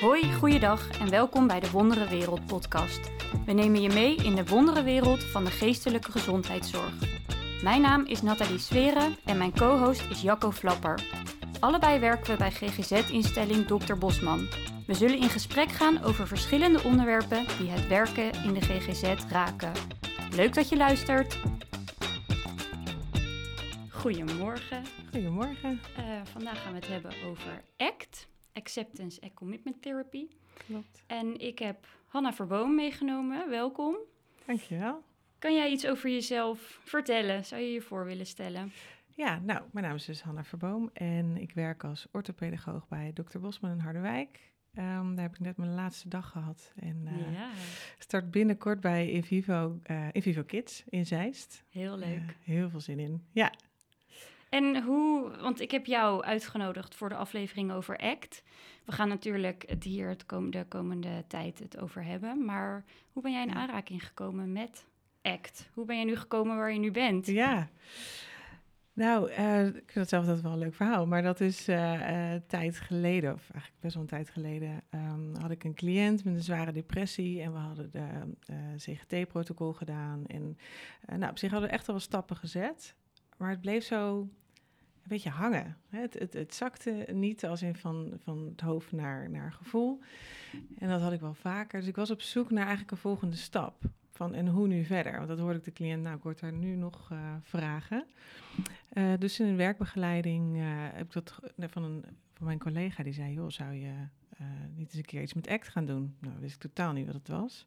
Hoi, goeiedag en welkom bij de Wondere Wereld podcast. We nemen je mee in de wondere wereld van de geestelijke gezondheidszorg. Mijn naam is Nathalie Sweren en mijn co-host is Jacco Flapper. Allebei werken we bij GGZ-instelling Dr. Bosman. We zullen in gesprek gaan over verschillende onderwerpen die het werken in de GGZ raken. Leuk dat je luistert. Goedemorgen. Goedemorgen. Uh, vandaag gaan we het hebben over ACT, Acceptance and Commitment Therapy. Klopt. En ik heb Hanna Verboom meegenomen. Welkom. Dankjewel. Kan jij iets over jezelf vertellen? Zou je je voor willen stellen? Ja, nou, mijn naam is dus Hanna Verboom en ik werk als orthopedagoog bij Dr. Bosman in Harderwijk. Um, daar heb ik net mijn laatste dag gehad. En uh, ja. start binnenkort bij Invivo, uh, Invivo Kids in Zeist. Heel leuk. Uh, heel veel zin in. Ja. En hoe, want ik heb jou uitgenodigd voor de aflevering over ACT. We gaan natuurlijk het hier het kom, de komende tijd het over hebben. Maar hoe ben jij in aanraking gekomen met ACT? Hoe ben je nu gekomen waar je nu bent? Ja, nou, uh, ik vind het zelf dat wel een leuk verhaal. Maar dat is uh, uh, tijd geleden, of eigenlijk best wel een tijd geleden, um, had ik een cliënt met een zware depressie. En we hadden de CGT-protocol gedaan. En nou, op zich hadden we echt wel stappen gezet. Maar het bleef zo een beetje hangen. Het, het, zakte niet als in van, van het hoofd naar, naar gevoel. En dat had ik wel vaker. Dus ik was op zoek naar eigenlijk een volgende stap. Van en hoe nu verder? Want dat hoorde ik de cliënt, nou, ik word daar nu nog uh, vragen. Uh, dus in een werkbegeleiding uh, heb ik dat van, een, van mijn collega, die zei, joh, zou je niet eens een keer iets met ACT gaan doen? Nou, wist ik totaal niet wat het was.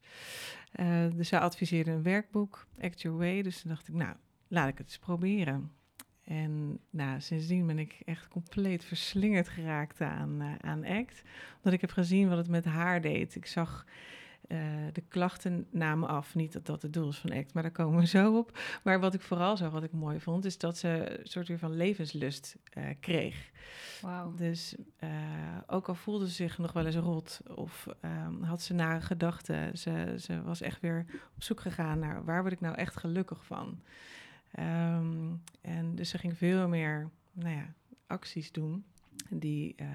dus zij adviseerde een werkboek, Act Your Way. Dus toen dacht ik, nou, laat ik het eens proberen. En nou, sindsdien ben ik echt compleet verslingerd geraakt aan, uh, aan ACT. Omdat ik heb gezien wat het met haar deed. Ik zag uh, de klachten namen af. Niet dat dat het doel is van ACT, maar daar komen we zo op. Maar wat ik vooral zag, wat ik mooi vond, is dat ze een soort weer van levenslust uh, kreeg. Wow. Dus ook al voelde ze zich nog wel eens rot of um, had ze nare gedachten, ze, ze was echt weer op zoek gegaan naar waar word ik nou echt gelukkig van. Um, en dus ze ging veel meer nou ja, acties doen die, uh,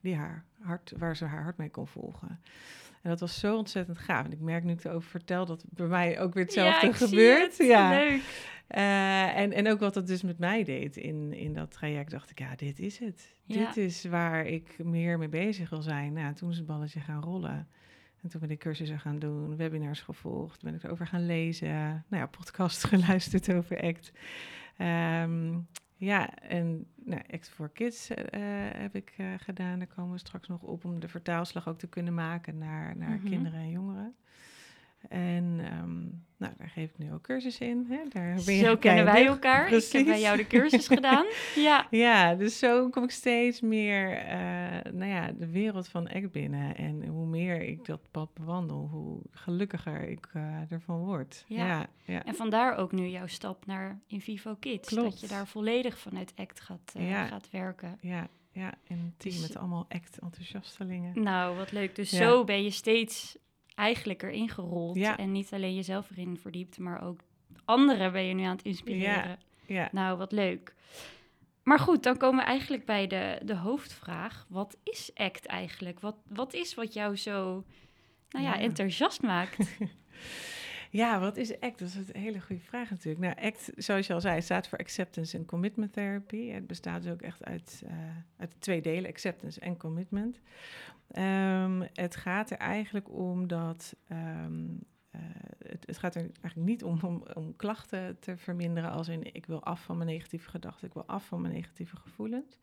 die haar hart, waar ze haar hart mee kon volgen. En dat was zo ontzettend gaaf. En ik merk nu ik erover vertel dat bij mij ook weer hetzelfde ja, gebeurt. Het. Ja, leuk. Uh, en, en ook wat dat dus met mij deed in, in dat traject, dacht ik, ja, dit is het. Ja. Dit is waar ik meer mee bezig wil zijn. Nou, toen is het balletje gaan rollen. En toen ben ik cursussen gaan doen, webinars gevolgd, ben ik erover gaan lezen, nou ja, podcast geluisterd over ACT. Um, ja, en nou, ACT for Kids uh, heb ik uh, gedaan. Daar komen we straks nog op om de vertaalslag ook te kunnen maken naar, naar Mhm. kinderen en jongeren. En um, nou, daar geef ik nu ook cursus in. Hè? Daar ben je Zo kennen wij elkaar. Ik Precies. heb bij jou de cursus gedaan. Ja. Ja, dus zo kom ik steeds meer uh, nou ja, de wereld van ACT binnen. En hoe meer ik dat pad bewandel, hoe gelukkiger ik uh, ervan word. Ja. ja, ja. En vandaar ook nu jouw stap naar Invivo Kids. Klopt. Dat je daar volledig vanuit ACT gaat, uh, Ja. gaat werken. Ja, ja, en een team Dus- met allemaal ACT-enthousiastelingen. Nou, wat leuk. Dus Ja. zo ben je steeds eigenlijk erin gerold. Ja. En niet alleen jezelf erin verdiept, maar ook anderen ben je nu aan het inspireren. Ja, Nou, wat leuk. Maar goed, dan komen we eigenlijk bij de, de hoofdvraag. Wat is ACT eigenlijk? Wat, wat is wat jou zo nou ja, Ja. enthousiast maakt? ja, wat is ACT? Dat is een hele goede vraag natuurlijk. Nou, ACT, zoals je al zei, staat voor Acceptance and Commitment Therapy. Het bestaat dus ook echt uit, uh, uit twee delen, acceptance en commitment. Um, het gaat er eigenlijk om dat... Um, uh, het, het, gaat er eigenlijk niet om, om, om, klachten te verminderen, als in ik wil af van mijn negatieve gedachten, ik wil af van mijn negatieve gevoelens.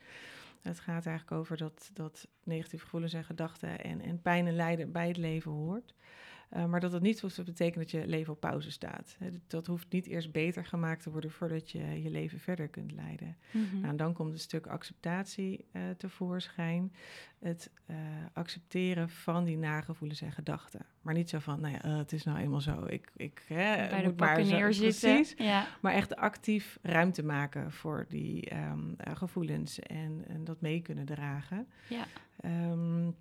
Het gaat eigenlijk over dat, dat negatieve gevoelens en gedachten en, en pijn en lijden bij het leven hoort. Uh, maar dat dat niet hoeft te betekenen dat je leven op pauze staat. Dat, hoeft niet eerst beter gemaakt te worden voordat je je leven verder kunt leiden. Mhm. Nou, dan komt een stuk acceptatie uh, tevoorschijn. Het uh, accepteren van die nagevoelens en gedachten. Maar niet zo van, nou ja, het is nou eenmaal zo. Ik, ik hè, Bij de moet maar neerzitten. Precies. Ja. Maar echt actief ruimte maken voor die um, gevoelens en, en, dat mee kunnen dragen. Ja. Um,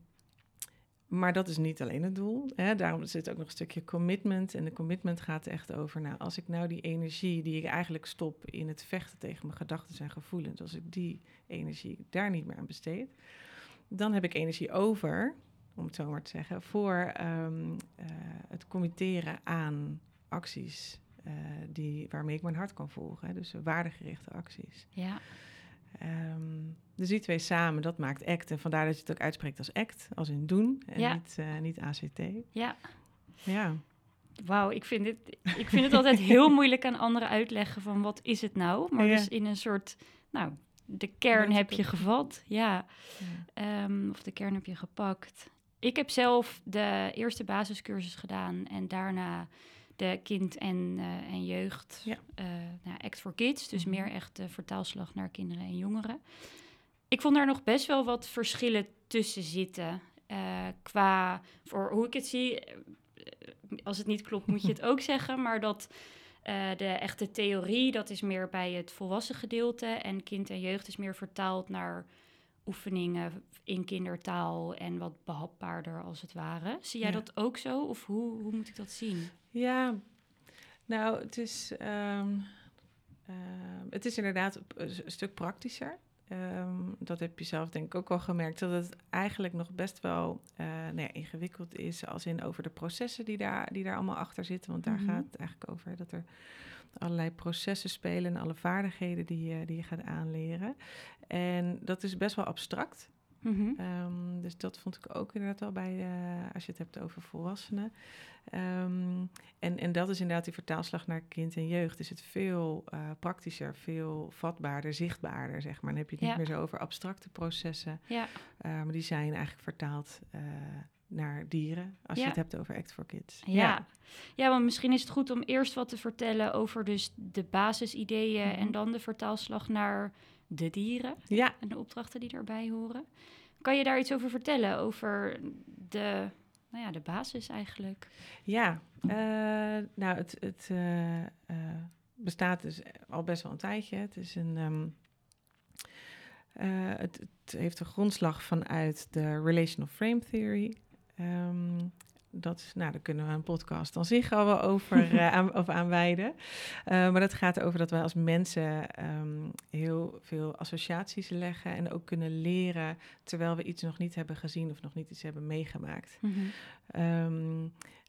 maar dat is niet alleen het doel. Hè? Daarom zit ook nog een stukje commitment. En de commitment gaat echt over, nou, als ik nou die energie die ik eigenlijk stop in het vechten tegen mijn gedachten en gevoelens, als ik die energie daar niet meer aan besteed, dan heb ik energie over om het zo maar te zeggen, voor ehm, eh, het committeren aan acties eh, die, waarmee ik mijn hart kan volgen. Hè? Dus waardegerichte acties. Ja. Ehm, dus die twee samen, dat maakt ACT. En vandaar dat je het ook uitspreekt als ACT, als in doen en Ja. niet, eh, niet ACT. Ja. Ja, Wauw, ik vind, het, ik vind het altijd heel moeilijk aan anderen uitleggen van wat is het nou? Maar Ja. dus in een soort, nou, de kern heb je gevat. Ja. ja. Ehm, of de kern heb je gepakt. Ik heb zelf de eerste basiscursus gedaan en daarna de kind- en, eh, en jeugd, Ja. eh, nou, Act for Kids, dus Mhm. meer echt de vertaalslag naar kinderen en jongeren. Ik vond daar nog best wel wat verschillen tussen zitten. eh, qua, voor hoe ik het zie, eh, als het niet klopt moet je het ook zeggen, maar dat eh, de echte theorie, dat is meer bij het volwassen gedeelte en kind en jeugd is meer vertaald naar oefeningen in kindertaal en wat behapbaarder als het ware. Zie jij Ja. dat ook zo of hoe, hoe moet ik dat zien? Ja, nou, het is, ehm, het is inderdaad een stuk praktischer. Ehm, dat heb je zelf denk ik ook wel gemerkt, dat het eigenlijk nog best wel eh, nou ja, ingewikkeld is, als in over de processen die daar, die daar allemaal achter zitten. Want daar Mhm. gaat het eigenlijk over dat er allerlei processen spelen en alle vaardigheden die je, die je gaat aanleren. En dat is best wel abstract. Mhm. Ehm, dus dat vond ik ook inderdaad wel bij, eh, als je het hebt over volwassenen. Ehm, en, en dat is inderdaad die vertaalslag naar kind en jeugd. Is het veel eh, praktischer, veel vatbaarder, zichtbaarder, zeg maar. Dan heb je het niet meer zo over abstracte processen. Ja, maar die zijn eigenlijk vertaald eh, naar dieren, als Ja. je het hebt over Act for Kids. ja. ja. want misschien is het goed om eerst wat te vertellen over dus de basisideeën Mhm. en dan de vertaalslag naar de dieren Ja, en de opdrachten die daarbij horen. Kan je daar iets over vertellen, over de, nou ja, de basis eigenlijk? Ja, eh, nou, het, het eh, eh, bestaat dus al best wel een tijdje. Het is een. ehm, eh, het, het heeft een grondslag vanuit de Relational Frame Theory. Ehm, dat is, nou, daar kunnen we een podcast aan zich al wel over, eh, aan, over aanwijden. Eh, maar dat gaat over dat wij als mensen ehm, heel veel associaties leggen en ook kunnen leren terwijl we iets nog niet hebben gezien of nog niet iets hebben meegemaakt. Ehm,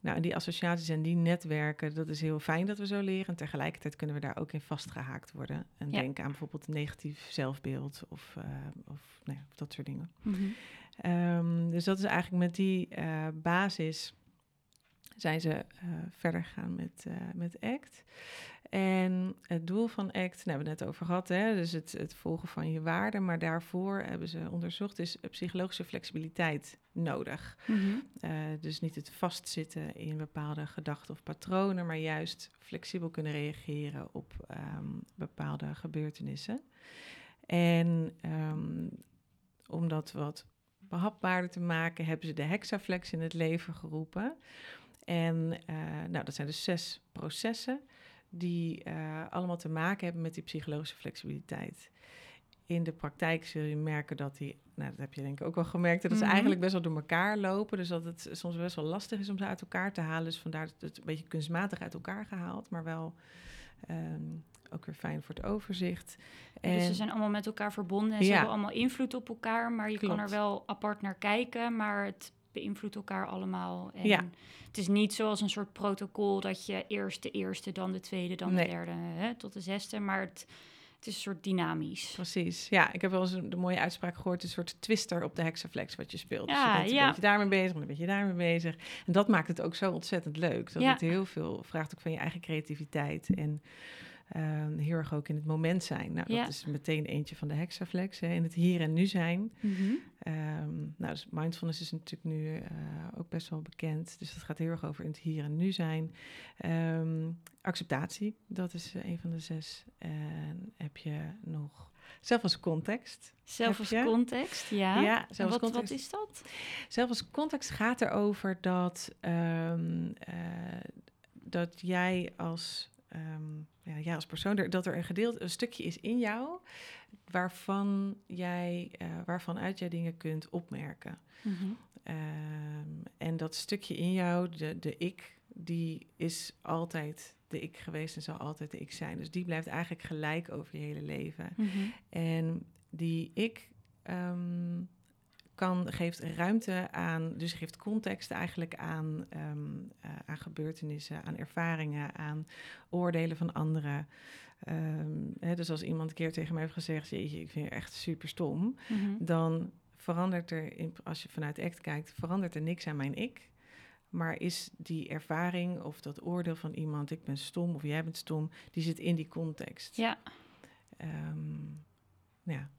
nou, en die associaties en die netwerken, dat is heel fijn dat we zo leren. En tegelijkertijd kunnen we daar ook in vastgehaakt worden. En Ja. denken aan bijvoorbeeld negatief zelfbeeld of, eh, of nou ja, dat soort dingen. Mhm. Ehm, dus dat is eigenlijk met die eh, basis zijn ze eh, verder gegaan met, eh, met ACT. En het doel van ACT, daar hebben we het net over gehad, hè, dus het, het volgen van je waarden. Maar daarvoor hebben ze onderzocht, is psychologische flexibiliteit nodig. Mhm. Dus niet het vastzitten in bepaalde gedachten of patronen, maar juist flexibel kunnen reageren op ehm, bepaalde gebeurtenissen. En ehm, om dat wat behapbaarder te maken, hebben ze de hexaflex in het leven geroepen. En eh, nou, dat zijn dus zes processen die eh, allemaal te maken hebben met die psychologische flexibiliteit. In de praktijk zul je merken dat die, nou dat heb je denk ik ook wel gemerkt, dat ze Mhm. eigenlijk best wel door elkaar lopen. Dus dat het soms best wel lastig is om ze uit elkaar te halen. Dus vandaar dat het een beetje kunstmatig uit elkaar gehaald, maar wel ehm, ook weer fijn voor het overzicht. dus ze zijn allemaal met elkaar verbonden en ze Ja. hebben allemaal invloed op elkaar, maar je kan er wel apart naar kijken, maar het beïnvloedt elkaar allemaal. En Ja. Het is niet zoals een soort protocol dat je eerst de eerste, dan de tweede, dan Nee. de derde, hè, tot de zesde, maar het, het is een soort dynamisch. Precies, ja. Ik heb wel eens een, de mooie uitspraak gehoord, een soort twister op de hexaflex wat je speelt. Ja, dus je bent een ja. beetje daarmee bezig, en een beetje daarmee bezig. En dat maakt het ook zo ontzettend leuk. Dat Ja. het heel veel vraagt ook van je eigen creativiteit en ehm, heel erg ook in het moment zijn. Nou, Ja. dat is meteen eentje van de hexaflex, hè, in het hier en nu zijn. Mhm. Ehm, nou, dus mindfulness is natuurlijk nu eh, ook best wel bekend. Dus dat gaat heel erg over in het hier en nu zijn. Ehm, acceptatie, dat is eh, een van de zes. En heb je nog zelf als context. Zelf als context, ja. Ja, En zelf als wat, context. wat is dat? Zelf als context gaat erover dat, eh, dat jij als, ehm, ja, jij als persoon, er- dat er een gedeelte, een stukje is in jou waarvan jij, eh, waarvan uit jij dingen kunt opmerken. Mhm. Ehm, en dat stukje in jou, de, de ik, die is altijd de ik geweest en zal altijd de ik zijn. Dus die blijft eigenlijk gelijk over je hele leven. Mhm. En die ik ehm, kan, geeft ruimte aan, dus geeft context eigenlijk aan, ehm, eh, aan gebeurtenissen, aan ervaringen, aan oordelen van anderen. Ehm, hè, dus als iemand een keer tegen mij heeft gezegd, jeetje, ik vind je echt super stom, Mhm. dan verandert er, in, als je vanuit ACT kijkt, verandert er niks aan mijn ik. Maar is die ervaring of dat oordeel van iemand, ik ben stom of jij bent stom, die zit in die context. Ja, Ehm, ja.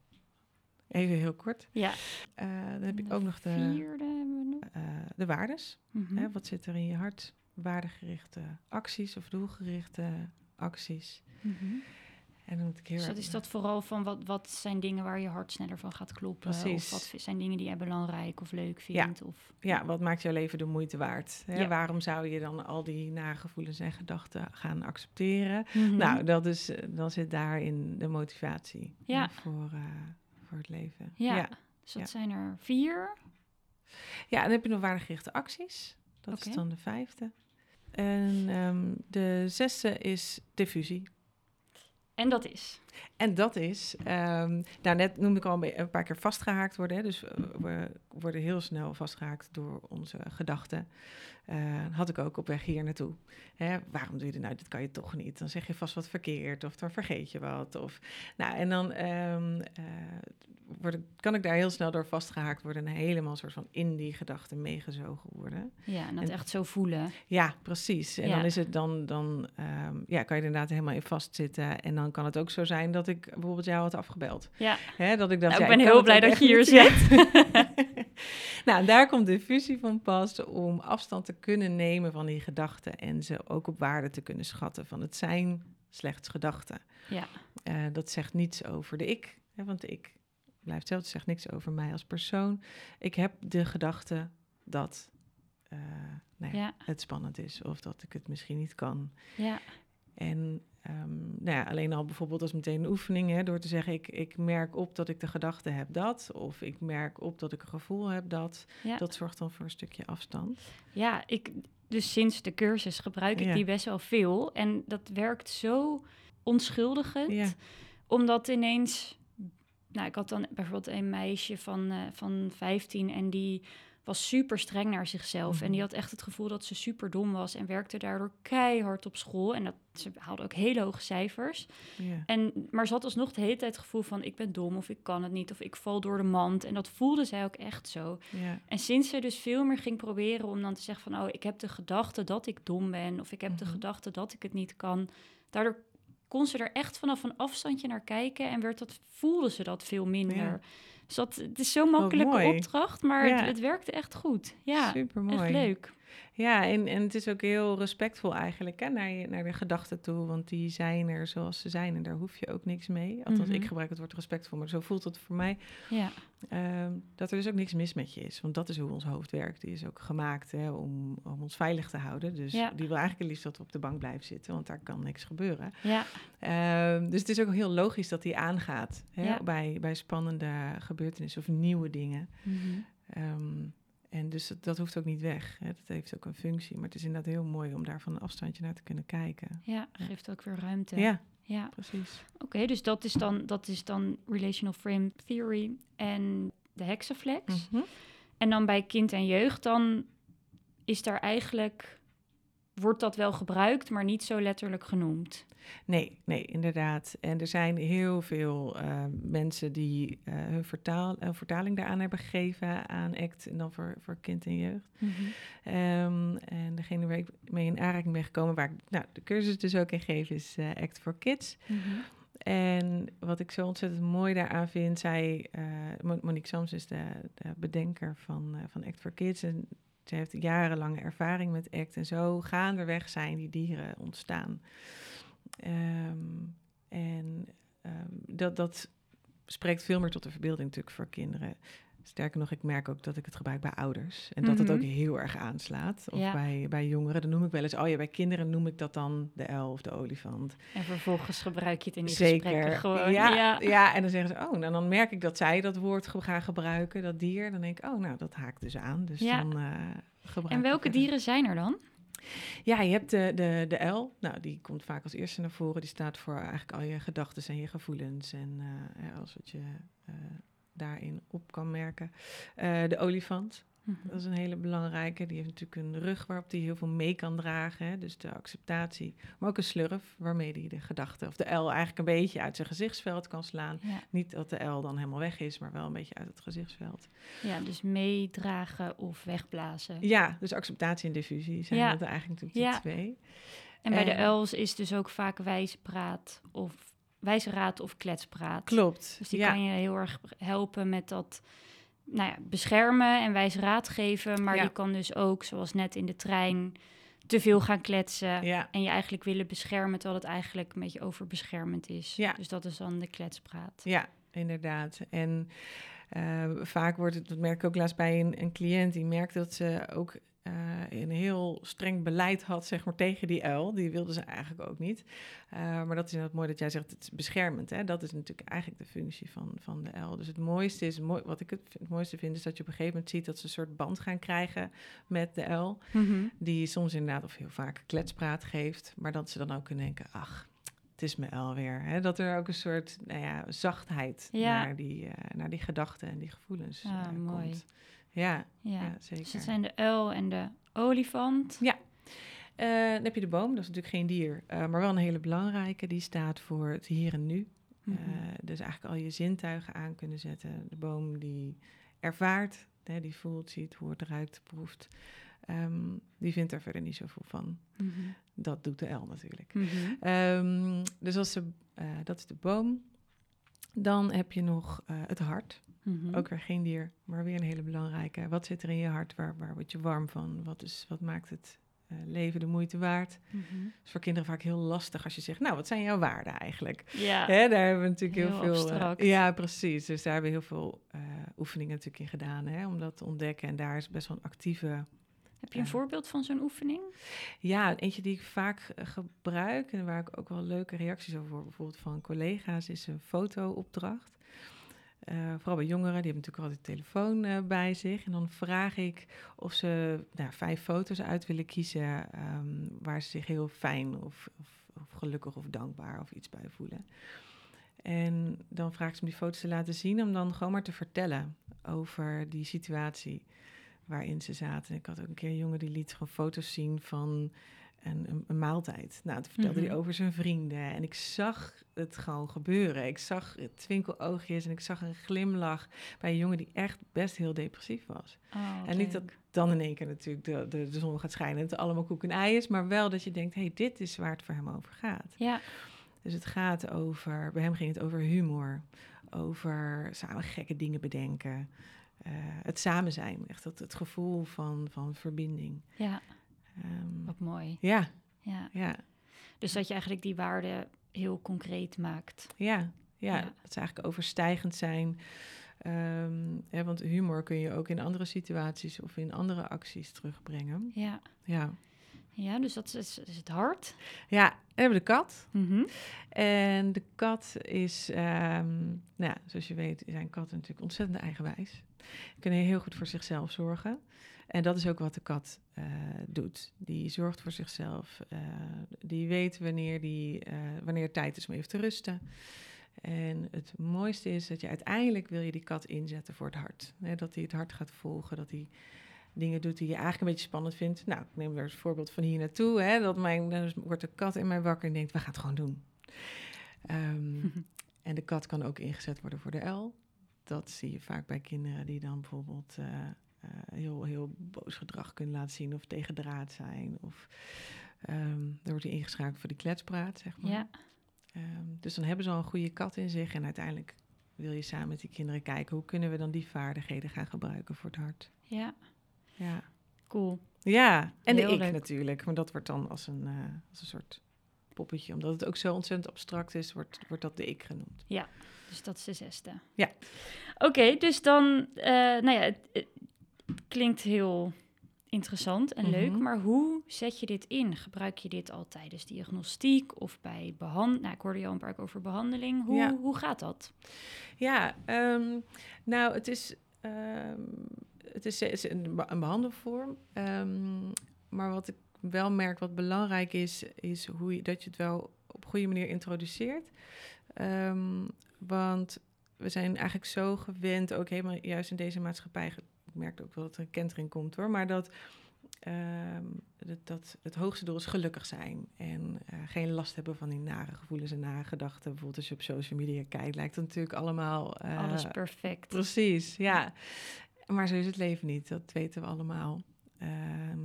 Even heel kort. ja. Eh, dan heb ik ook nog de, Vierde hebben we nog. eh, de waardes. Mhm. Hè, wat zit er in je hart? Waardegerichte acties of doelgerichte acties. Mhm. En dan moet ik heel Dus dat is dat vooral van wat, wat zijn dingen waar je hart sneller van gaat kloppen? Precies. Of wat zijn dingen die jij belangrijk of leuk Ja. vindt? Of, Ja, wat maakt jouw leven de moeite waard? Hè? Ja. Waarom zou je dan al die nagevoelens en gedachten gaan accepteren? Mhm. Nou, dat is, eh, dan zit daarin de motivatie Ja. voor, eh, voor het leven. ja. ja. Dus dat Ja. zijn er vier. Ja, dan heb je nog waardegerichte acties. Dat is dan de vijfde. En ehm, de zesde is diffusie. En dat is. En dat is, ehm, nou net noemde ik al een paar keer vastgehaakt worden. Hè? Dus we worden heel snel vastgehaakt door onze gedachten. Eh, had ik ook op weg hier naartoe. Hè? Waarom doe je dit nou? Dit kan je toch niet. Dan zeg je vast wat verkeerd of dan vergeet je wat. Of, nou, en dan ehm, eh, word ik- kan ik daar heel snel door vastgehaakt worden en helemaal soort van in die gedachten meegezogen worden. Ja, en dat En- echt zo voelen. Ja, precies. En Ja. dan is het dan, dan ehm, ja, kan je er inderdaad helemaal in vastzitten. En dan kan het ook zo zijn dat ik bijvoorbeeld jou had afgebeld. Ja, Hè, dat ik dacht, Nou, ja, ik ben heel het blij dat je hier zit. nou, daar komt de fusie van pas om afstand te kunnen nemen van die gedachten en ze ook op waarde te kunnen schatten van het zijn slechts gedachten. ja. Eh, dat zegt niets over de ik, hè, want de ik blijft hetzelfde, zegt niks over mij als persoon. Ik heb de gedachte dat eh, nou ja, Ja. het spannend is of dat ik het misschien niet kan. ja. En ehm, nou ja, alleen al bijvoorbeeld als meteen een oefening, hè, door te zeggen, ik, ik merk op dat ik de gedachte heb dat, of ik merk op dat ik een gevoel heb dat, Ja. dat zorgt dan voor een stukje afstand. Ja, ik, dus sinds de cursus gebruik ik Ja. die best wel veel. En dat werkt zo onschuldigend. Ja. Omdat ineens... Nou, ik had dan bijvoorbeeld een meisje van, eh, van 15 en die was super streng naar zichzelf. En Mhm. die had echt het gevoel dat ze super dom was en werkte daardoor keihard op school. En dat, ze haalde ook hele hoge cijfers. En, maar ze had alsnog de hele tijd het gevoel van ik ben dom of ik kan het niet of ik val door de mand. En dat voelde zij ook echt zo. En sinds ze dus veel meer ging proberen om dan te zeggen van... oh, ik heb de gedachte dat ik dom ben... of ik heb de Mhm. gedachte dat ik het niet kan... daardoor kon ze er echt vanaf een afstandje naar kijken... en werd dat, voelde ze dat veel minder. Dus dat, het is zo'n makkelijke mooi. opdracht, maar Ja. het, het werkte echt goed. Ja, Super mooi. echt leuk. Ja, en, en het is ook heel respectvol eigenlijk hè, naar, je, naar de gedachten toe, want die zijn er zoals ze zijn en daar hoef je ook niks mee. Althans, Mhm. ik gebruik het woord respectvol, maar zo voelt het voor mij. Ja, Ehm, dat er dus ook niks mis met je is. Want dat is hoe ons hoofd werkt. Die is ook gemaakt hè, om, om ons veilig te houden. Dus Ja. die wil eigenlijk het liefst dat we op de bank blijven zitten, want daar kan niks gebeuren. ja, Ehm, dus het is ook heel logisch dat die aangaat hè, Ja. bij, bij spannende gebeurtenissen of nieuwe dingen. Mhm. Ehm, en dus dat, dat hoeft ook niet weg. Hè. Dat heeft ook een functie. Maar het is inderdaad heel mooi om daar van een afstandje naar te kunnen kijken. ja geeft ook weer ruimte. Ja, ja. precies. Oké, dus dat is, dan, dat is dan Relational Frame Theory en de hexaflex. Mhm. En dan bij kind en jeugd, dan is daar eigenlijk, wordt dat wel gebruikt, maar niet zo letterlijk genoemd. Nee, nee, inderdaad. En er zijn heel veel eh, mensen die eh, hun vertaal, een vertaling daaraan hebben gegeven aan ACT en dan voor, voor kind en jeugd. Ehm, en degene waar ik mee in aanraking ben gekomen, waar ik nou, de cursus dus ook in geef, is eh, ACT for Kids. En wat ik zo ontzettend mooi daaraan vind, zij, eh, Mo- Monique Sams is de, de bedenker van, eh, van Act for Kids. En ze heeft jarenlange ervaring met ACT. En zo gaandeweg zijn die dieren ontstaan. Ehm, en ehm, dat, dat spreekt veel meer tot de verbeelding natuurlijk voor kinderen. Sterker nog, ik merk ook dat ik het gebruik bij ouders. En dat het Mhm. ook heel erg aanslaat. Of Ja. bij, bij jongeren, dan noem ik wel eens... oh ja, bij kinderen noem ik dat dan de uil of de olifant. En vervolgens gebruik je het in die Zeker. gesprekken gewoon. ja, Ja, ja. en dan zeggen ze, oh, nou, dan merk ik dat zij dat woord gaan gebruiken, dat dier. Dan denk ik, oh, nou, dat haakt dus aan. Dus Ja. dan eh gebruik En welke dieren zijn er dan? Ja, je hebt de, de, de uil. Nou, die komt vaak als eerste naar voren. Die staat voor eigenlijk al je gedachten en je gevoelens. En eh, ja, alles wat je eh, daarin op kan merken. Eh, de olifant, Mhm. dat is een hele belangrijke. Die heeft natuurlijk een rug waarop die heel veel mee kan dragen. Hè? Dus de acceptatie. Maar ook een slurf waarmee hij de gedachte, of de L eigenlijk een beetje uit zijn gezichtsveld kan slaan. Ja. Niet dat de L dan helemaal weg is, maar wel een beetje uit het gezichtsveld. ja, dus meedragen of wegblazen. Ja, dus acceptatie en diffusie zijn Ja. dat eigenlijk natuurlijk die Ja. twee. En bij de En- L's is dus ook vaak wijspraat of wijze raad of kletspraat. Klopt. Dus die ja. kan je heel erg helpen met dat nou ja, beschermen en wijze raad geven. Maar Ja. die kan dus ook, zoals net in de trein, te veel gaan kletsen. Ja, En je eigenlijk willen beschermen, terwijl het eigenlijk een beetje overbeschermend is. Ja. Dus dat is dan de kletspraat. ja, inderdaad. En eh, vaak wordt het, dat merk ik ook laatst bij een, een cliënt, die merkt dat ze ook eh, een heel streng beleid had, zeg maar, tegen die uil. Die wilde ze eigenlijk ook niet. Eh, maar dat is inderdaad mooi dat jij zegt, het is beschermend. Hè? Dat is natuurlijk eigenlijk de functie van, van de uil. Dus het mooiste is, mooi, wat ik het, het mooiste vind, is dat je op een gegeven moment ziet dat ze een soort band gaan krijgen met de uil. Mhm. Die soms inderdaad of heel vaak kletspraat geeft, maar dat ze dan ook kunnen denken, ach, het is me alweer. Hè? Dat er ook een soort nou ja, zachtheid Ja. naar, die, eh, naar die gedachten en die gevoelens Ah, eh, mooi. komt. Ja, Ja. ja, Dus zeker. het zijn de uil en de olifant. Eh, dan heb je de boom, dat is natuurlijk geen dier, eh, maar wel een hele belangrijke. Die staat voor het hier en nu. Mhm. Eh, dus eigenlijk al je zintuigen aan kunnen zetten. De boom die ervaart, hè, die voelt, ziet, hoort, ruikt, proeft. Ehm, die vindt er verder niet zoveel van. Mhm. Dat doet de L natuurlijk. Mhm. Ehm, dus als ze, dat is de boom. Dan heb je nog het hart. Mhm. Ook weer geen dier, maar weer een hele belangrijke. Wat zit er in je hart? Waar, waar word je warm van? Wat, is, wat maakt het eh, leven de moeite waard? Dat is voor kinderen vaak heel lastig als je zegt, nou, wat zijn jouw waarden eigenlijk? Ja. Hè, daar hebben we natuurlijk heel, Heel veel... eh, ja, precies. Dus daar hebben we heel veel eh, oefeningen natuurlijk in gedaan, hè, om dat te ontdekken. En daar is best wel een actieve... Heb je een voorbeeld van zo'n oefening? Ja, eentje die ik vaak gebruik en waar ik ook wel leuke reacties over hoor, bijvoorbeeld van collega's, is een fotoopdracht. Eh, vooral bij jongeren, die hebben natuurlijk altijd de telefoon eh, bij zich. En dan vraag ik of ze nou, vijf foto's uit willen kiezen ehm, waar ze zich heel fijn of, of, of gelukkig of dankbaar of iets bij voelen. En dan vraag ik ze om die foto's te laten zien, om dan gewoon maar te vertellen over die situatie waarin ze zaten. Ik had ook een keer een jongen die liet gewoon foto's zien van een, een, een maaltijd. Nou, toen vertelde Mhm. hij over zijn vrienden. En ik zag het gewoon gebeuren. Ik zag twinkeloogjes en ik zag een glimlach bij een jongen die echt best heel depressief was. Oh, en niet dat dan in één keer natuurlijk de, de, de zon gaat schijnen en het allemaal koek en ei is, maar wel dat je denkt, hé, hey, dit is waar het voor hem over gaat. Ja. Dus het gaat over, bij hem ging het over humor, over samen gekke dingen bedenken, eh, het samen zijn, echt dat, het gevoel van, van verbinding. ja, Ehm, wat mooi. ja, Ja. ja, Dus dat je eigenlijk die waarden heel concreet maakt. ja, ja, Ja. dat ze eigenlijk overstijgend zijn. Ehm, hè, want humor kun je ook in andere situaties of in andere acties terugbrengen. Ja, Ja, ja dus dat is, is het hart. ja en we hebben de kat. Mhm. En de kat is, ehm, nou ja, zoals je weet, zijn katten natuurlijk ontzettend eigenwijs. Kunnen heel goed voor zichzelf zorgen. En dat is ook wat de kat eh, doet. Die zorgt voor zichzelf. eh, die weet wanneer, die, eh, wanneer het tijd is om even te rusten. En het mooiste is dat je uiteindelijk wil je die kat inzetten voor het hart. Hè, dat hij het hart gaat volgen, dat hij dingen doet die je eigenlijk een beetje spannend vindt. Nou, ik neem weer het voorbeeld van hier naartoe. Hè, dat mijn, dan wordt de kat in mij wakker en denkt, we gaan het gewoon doen. Ehm, en de kat kan ook ingezet worden voor de L. Dat zie je vaak bij kinderen die dan bijvoorbeeld heel, heel boos gedrag kunnen laten zien of tegen draad zijn. Of dan wordt hij ingeschakeld voor die kletspraat, zeg maar. Ja, Ehm, dus dan hebben ze al een goede kat in zich. En uiteindelijk wil je samen met die kinderen kijken... hoe kunnen we dan die vaardigheden gaan gebruiken voor het hart. ja, Ja, cool. ja. en de ik leuk. natuurlijk. Maar dat wordt dan als een, eh, als een soort poppetje. Omdat het ook zo ontzettend abstract is, wordt, wordt dat de ik genoemd. Dus dat is de zesde. Ja. Oké, dus dan, eh, nou ja, klinkt heel interessant en leuk, Mhm. maar hoe zet je dit in? Gebruik je dit al tijdens diagnostiek of bij behandeling? Nou, ik hoorde je al een paar keer over behandeling. Hoe, Ja. hoe gaat dat? Ja, ehm, nou, het is, ehm, het is, is een, be- een behandelvorm. Ehm, maar wat ik wel merk, wat belangrijk is, is hoe je, dat je het wel op goede manier introduceert. Ehm, want we zijn eigenlijk zo gewend, ook helemaal juist in deze maatschappij. Ik merk ook wel dat er een kentering komt hoor, maar dat, ehm, dat, dat het hoogste doel is gelukkig zijn. En eh, geen last hebben van die nare gevoelens en nare gedachten. Bijvoorbeeld als je op social media kijkt, lijkt het natuurlijk allemaal. eh, Alles perfect. Precies, ja. Maar zo is het leven niet, dat weten we allemaal. Ehm,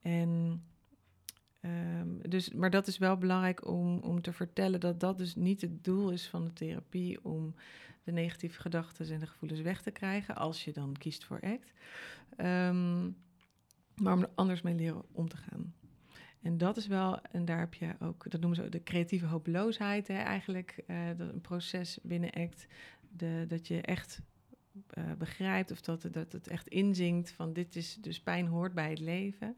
en, ehm, dus, maar dat is wel belangrijk om, om te vertellen dat dat dus niet het doel is van de therapie om de negatieve gedachten en de gevoelens weg te krijgen, als je dan kiest voor ACT. Ehm, maar om er anders mee leren om te gaan. En dat is wel, en daar heb je ook, dat noemen ze de creatieve hopeloosheid, hè, eigenlijk, eh, dat een proces binnen ACT, de, dat je echt eh, begrijpt of dat, dat het echt inzinkt van dit is dus pijn hoort bij het leven.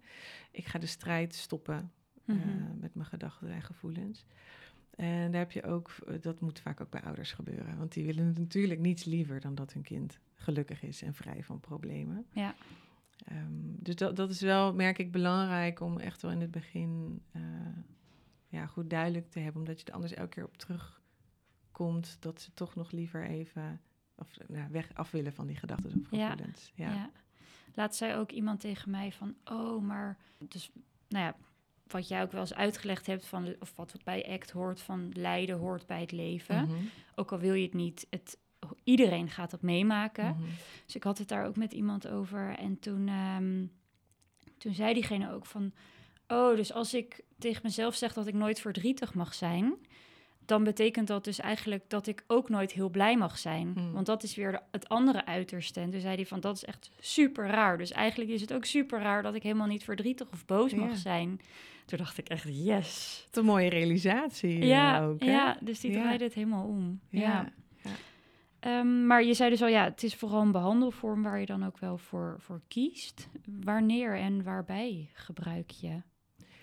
Ik ga de strijd stoppen eh, Mhm. met mijn gedachten en gevoelens. En daar heb je ook, eh, dat moet vaak ook bij ouders gebeuren, want die willen natuurlijk niets liever dan dat hun kind gelukkig is en vrij van problemen. Ja. Ehm, dus dat, dat is wel, merk ik, belangrijk om echt wel in het begin ja, goed duidelijk te hebben, omdat je er anders elke keer op terugkomt dat ze toch nog liever even of, nou, weg af willen van die gedachten of Ja, gevoelens. Ja. Ja. Laat zei ook iemand tegen mij van, oh, maar dus, nou ja, wat jij ook wel eens uitgelegd hebt van, of wat bij ACT hoort, van lijden hoort bij het leven. Mhm, Ook al wil je het niet, het, iedereen gaat dat meemaken. mhm. Dus ik had het daar ook met iemand over. En toen, ehm, toen zei diegene ook van... Oh, dus als ik tegen mezelf zeg dat ik nooit verdrietig mag zijn... dan betekent dat dus eigenlijk dat ik ook nooit heel blij mag zijn. Hmm. Want dat is weer de- het andere uiterste. En toen zei hij van, dat is echt super raar. Dus eigenlijk is het ook super raar dat ik helemaal niet verdrietig of boos Ja. mag zijn. Toen dacht ik echt, yes. Wat een mooie realisatie Ja, ook, hè? ja, dus die Ja. draaide het helemaal om. Ja. ja. Ehm, maar je zei dus al, ja, het is vooral een behandelvorm waar je dan ook wel voor, voor kiest. Wanneer en waarbij gebruik je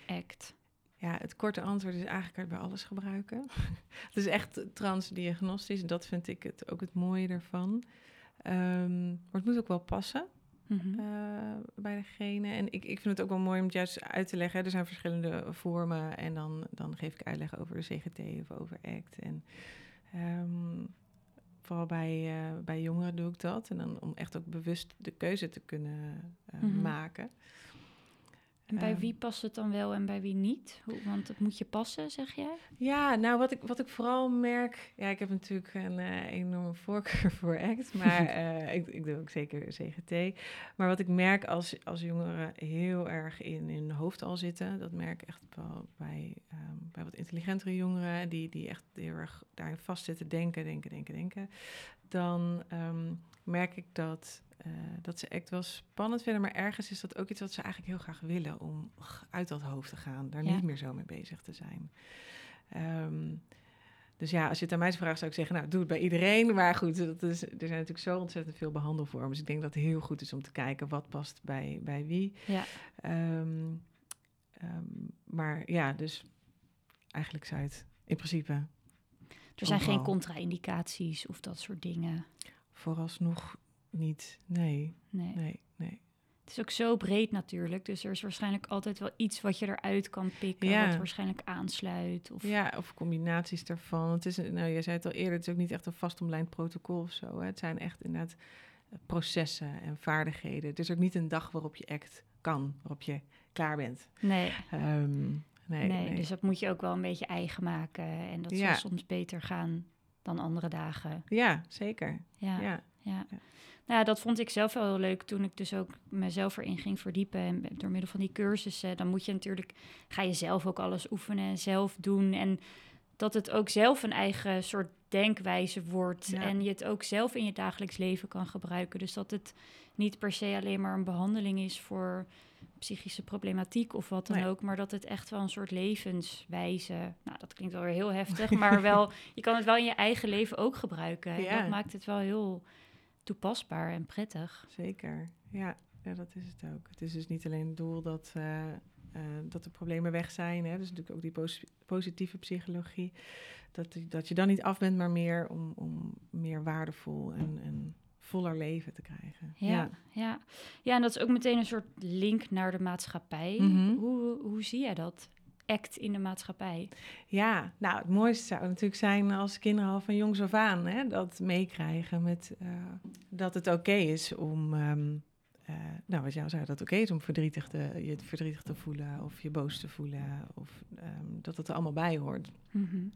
ACT? Ja, het korte antwoord is eigenlijk kan je bij alles gebruiken. het is echt transdiagnostisch. Dat vind ik het, ook het mooie ervan. Ehm, maar het moet ook wel passen Mhm. eh, bij degene. En ik, ik vind het ook wel mooi om het juist uit te leggen. Er zijn verschillende vormen. En dan, dan geef ik uitleg over de CGT of over ACT. En ehm, vooral bij, eh, bij jongeren doe ik dat. En dan om echt ook bewust de keuze te kunnen eh, Mhm. maken. En bij Ehm, wie past het dan wel en bij wie niet? Hoe, want het moet je passen, zeg jij? Ja, nou wat ik, wat ik vooral merk... Ja, ik heb natuurlijk een eh, enorme voorkeur voor ACT, maar eh, ik, ik doe ook zeker CGT. Maar wat ik merk als, als jongeren heel erg in hun hoofd al zitten... dat merk ik echt wel bij, ehm, bij wat intelligentere jongeren... Die, die echt heel erg daarin vastzitten, denken, denken, denken, denken... dan ehm, merk ik dat... eh, dat ze ACT wel spannend vinden, maar ergens is dat ook iets wat ze eigenlijk heel graag willen om uit dat hoofd te gaan, daar Ja. niet meer zo mee bezig te zijn. Ehm, dus ja, als je het aan mij zou vragen, zou ik zeggen, nou, doe het bij iedereen. Maar goed, dat is, er zijn natuurlijk zo ontzettend veel behandelvormen. Dus ik denk dat het heel goed is om te kijken wat past bij, bij wie. Ja. Ehm, ehm, maar ja, dus eigenlijk zou het in principe Er zijn geen contra-indicaties of dat soort dingen. vooralsnog niet. Nee, Nee. nee, nee. Het is ook zo breed natuurlijk. Dus er is waarschijnlijk altijd wel iets wat je eruit kan pikken. Ja. Wat waarschijnlijk aansluit. Of... Ja, of combinaties daarvan. Het is, nou, je zei het al eerder, het is ook niet echt een vastomlijnd protocol of zo. Hè. Het zijn echt inderdaad eh, processen en vaardigheden. Het is ook niet een dag waarop je act kan, waarop je klaar bent. Nee. Ehm, nee, Nee, nee. dus dat moet je ook wel een beetje eigen maken. En dat Ja. zal soms beter gaan dan andere dagen. Ja, zeker. Ja, ja. Ja. Nou dat vond ik zelf wel heel leuk toen ik dus ook mezelf erin ging verdiepen. En door middel van die cursussen, dan moet je natuurlijk, ga je zelf ook alles oefenen en zelf doen. En dat het ook zelf een eigen soort denkwijze wordt. Ja. En je het ook zelf in je dagelijks leven kan gebruiken. Dus dat het niet per se alleen maar een behandeling is voor psychische problematiek of wat dan Nee. ook, maar dat het echt wel een soort levenswijze. Nou, dat klinkt wel weer heel heftig, maar wel, je kan het wel in je eigen leven ook gebruiken. En dat maakt het wel heel toepasbaar en prettig. Zeker, ja. ja, dat is het ook. Het is dus niet alleen het doel dat, eh, eh, dat de problemen weg zijn. Hè. Dus natuurlijk ook die pos- positieve psychologie. Dat, dat je dan niet af bent, maar meer om, om meer waardevol en, en voller leven te krijgen. Ja, ja. ja. en dat is ook meteen een soort link naar de maatschappij. Mhm. Hoe, hoe zie jij dat? Act in de maatschappij? Ja, nou, het mooiste zou natuurlijk zijn als kinderen al van jongs af aan hè, dat meekrijgen met uh, dat het oké is om. Um, uh, nou, wat jou zei, dat oké is om verdrietig te, je verdrietig te voelen of je boos te voelen. Of um, dat het er allemaal bij hoort. Mm -hmm.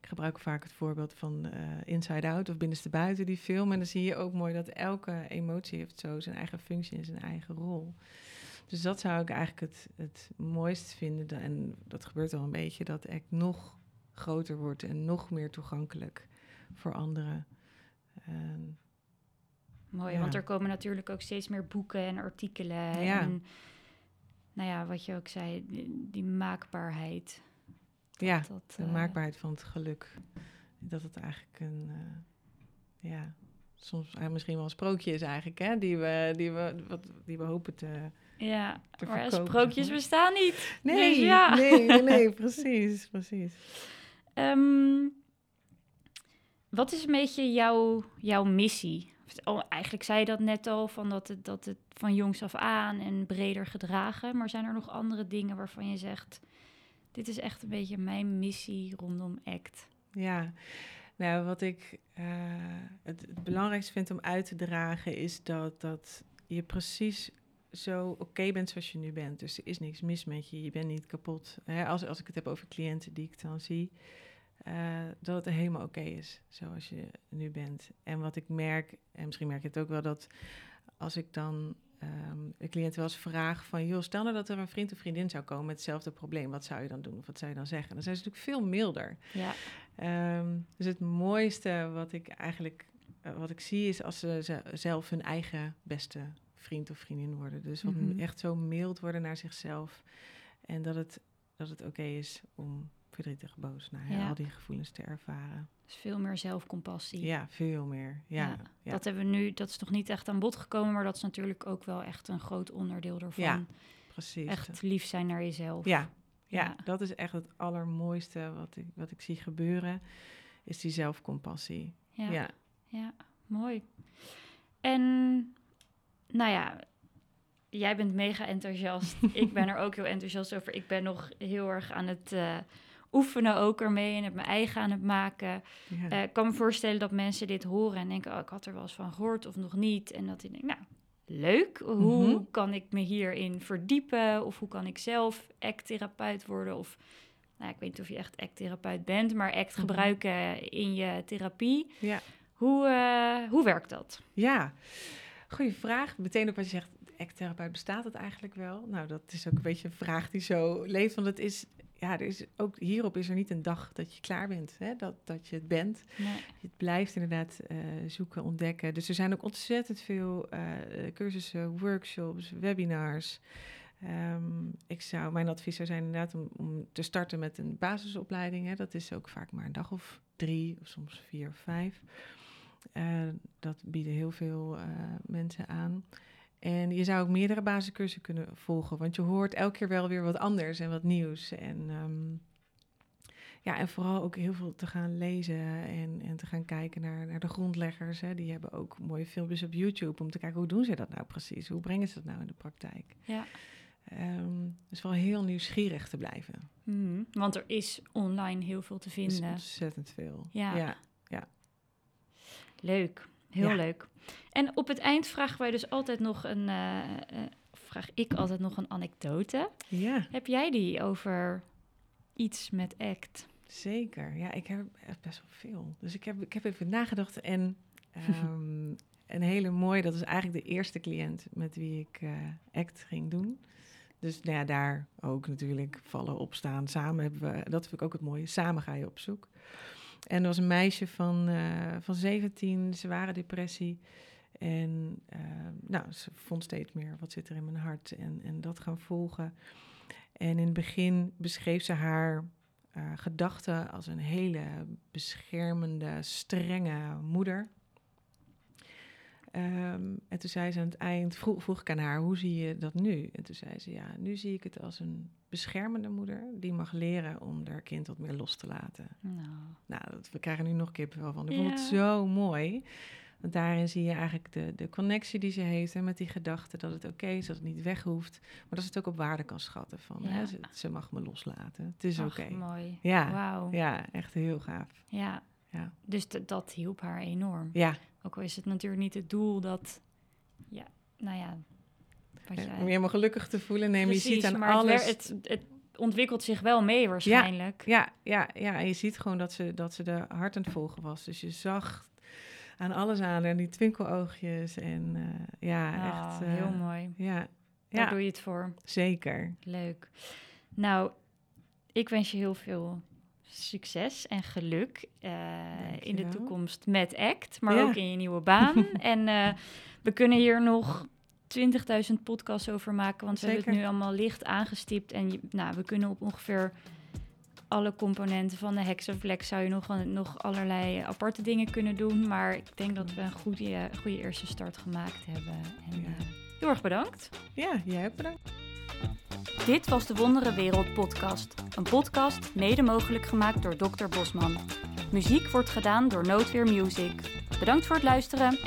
Ik gebruik vaak het voorbeeld van uh, Inside Out of Binnenste Buiten, die film. En dan zie je ook mooi dat elke emotie heeft zo zijn eigen functie en zijn eigen rol. Dus dat zou ik eigenlijk het, het mooist vinden. En dat gebeurt al een beetje, dat ik nog groter wordt en nog meer toegankelijk voor anderen. En, Mooi, ja. want er komen natuurlijk ook steeds meer boeken en artikelen. Ja. En nou ja, wat je ook zei, die, die maakbaarheid. Dat, ja, dat, de uh, maakbaarheid van het geluk. Dat het eigenlijk een, uh, ja, soms misschien wel een sprookje is eigenlijk, hè, die we, die we, wat, die we hopen te, ja, te maar verkopen. sprookjes bestaan niet. Nee, dus ja. nee, nee, nee, precies, precies. Um, wat is een beetje jouw, jouw missie? Oh, eigenlijk zei je dat net al, van dat, het, dat het van jongs af aan en breder gedragen. Maar zijn er nog andere dingen waarvan je zegt... dit is echt een beetje mijn missie rondom ACT? Ja, nou, wat ik uh, het, het, belangrijkste vind om uit te dragen... is dat, dat je precies zo oké okay bent zoals je nu bent. Dus er is niks mis met je, je bent niet kapot. Hè, als, als ik het heb over cliënten die ik dan zie... Uh, dat het helemaal oké okay is zoals je nu bent. En wat ik merk, en misschien merk je het ook wel, dat als ik dan um, de cliënt wel eens vraag van... joh, stel nou dat er een vriend of vriendin zou komen met hetzelfde probleem. Wat zou je dan doen of wat zou je dan zeggen? Dan zijn ze natuurlijk veel milder. Ja. Um, dus het mooiste wat ik eigenlijk uh, wat ik zie is als ze zelf hun eigen beste vriend of vriendin worden. Dus wat mm -hmm. echt zo mild worden naar zichzelf. En dat het, dat het oké okay is om verdrietig, boos, nou, ja, al die gevoelens te ervaren. Dus veel meer zelfcompassie. Ja, veel meer. Ja, ja, ja, Dat hebben we nu, dat is nog niet echt aan bod gekomen, maar dat is natuurlijk ook wel echt een groot onderdeel ervan. Ja, precies. Echt lief zijn naar jezelf. Ja, ja, dat is echt het allermooiste wat ik, wat ik zie gebeuren, is die zelfcompassie. Ja. ja mooi. En nou ja, jij bent mega enthousiast. ik ben er ook heel enthousiast over. Ik ben nog heel erg aan het uh, oefenen ook ermee en het mijn eigen aan het maken. Ja. Uh, ik kan me voorstellen dat mensen dit horen en denken... oh, ik had er wel eens van gehoord of nog niet. En dat ik denk, nou, leuk. Hoe mm -hmm. kan ik me hierin verdiepen? Of hoe kan ik zelf act-therapeut worden? Of, nou, ik weet niet of je echt act-therapeut bent... maar act mm -hmm. gebruiken in je therapie. Ja. Hoe, uh, hoe werkt dat? Ja, goede vraag. Meteen ook wat je zegt, act-therapeut, bestaat het eigenlijk wel? Nou, dat is ook een beetje een vraag die zo leeft. Want het is, ja, er is ook hierop is er niet een dag dat je klaar bent, hè? Dat, dat je het bent. Nee. Je blijft inderdaad uh, zoeken, ontdekken. Dus er zijn ook ontzettend veel uh, cursussen, workshops, webinars. Um, ik zou, mijn advies zou zijn inderdaad om, om te starten met een basisopleiding. Hè? Dat is ook vaak maar een dag of drie, of soms vier of vijf. Uh, dat bieden heel veel uh, mensen aan. En je zou ook meerdere basiscursussen kunnen volgen, want je hoort elke keer wel weer wat anders en wat nieuws. En, um, ja, en vooral ook heel veel te gaan lezen en, en te gaan kijken naar, naar de grondleggers. Hè. Die hebben ook mooie filmpjes op YouTube om te kijken hoe doen ze dat nou precies? Hoe brengen ze dat nou in de praktijk? Ja. Um, dus wel heel nieuwsgierig te blijven. Mm, want er is online heel veel te vinden. Ontzettend veel. Ja. Leuk. Heel ja. leuk. En op het eind vragen wij dus altijd nog een, uh, uh, vraag ik altijd nog een anekdote. Ja. Heb jij die over iets met ACT? Zeker. Ja, ik heb best wel veel. Dus ik heb, ik heb even nagedacht en um, een hele mooie, dat is eigenlijk de eerste cliënt met wie ik uh, ACT ging doen. Dus nou ja, daar ook natuurlijk vallen, opstaan. Samen hebben we, dat vind ik ook het mooie, samen ga je op zoek. En er was een meisje van, uh, van 17, zware depressie. En uh, nou, ze vond steeds meer wat zit er in mijn hart en, en dat gaan volgen. En in het begin beschreef ze haar uh, gedachten als een hele beschermende, strenge moeder. Um, en toen zei ze aan het eind, vroeg, vroeg ik aan haar, hoe zie je dat nu? En toen zei ze, ja, nu zie ik het als een beschermende moeder die mag leren om haar kind wat meer los te laten. Nou, nou dat, we krijgen nu nog kippenvel van. Ik vond het zo mooi. Want daarin zie je eigenlijk de, de connectie die ze heeft en met die gedachte dat het oké is, dat het niet weg hoeft. Maar dat ze het ook op waarde kan schatten. Van, hè, ze, ze mag me loslaten. Het is oké. mooi. Ja, Wauw. ja, echt heel gaaf. Ja. Ja. Dus dat hielp haar enorm. Ja, Ook al is het natuurlijk niet het doel dat, ja, nou ja, wat eh, jij... om je helemaal gelukkig te voelen. Nee, maar je ziet aan maar alles... Het, het, het ontwikkelt zich wel mee waarschijnlijk. Ja, ja, ja, en je ziet gewoon dat ze, dat ze de hart aan het volgen was. Dus je zag aan alles aan en die twinkeloogjes en eh, ja, Ah, echt... eh, heel mooi. Ja, Daar ja doe je het voor. zeker. Leuk. Nou, ik wens je heel veel succes en geluk in de toekomst met ACT, maar Ja. ook in je nieuwe baan. en we kunnen hier nog 20.000 podcasts over maken, want we hebben het nu allemaal licht aangestipt. En je- nou, we kunnen op ongeveer alle componenten van de hexaflex zou je nog, nog allerlei aparte dingen kunnen doen. Maar ik denk dat we een goede, goede eerste start gemaakt hebben. En Ja. eh, heel erg bedankt. Ja, jij ook bedankt. Dit was de Wondere Wereld podcast. Een podcast mede mogelijk gemaakt door Dr. Bosman. Muziek wordt gedaan door Noodweer Music. Bedankt voor het luisteren.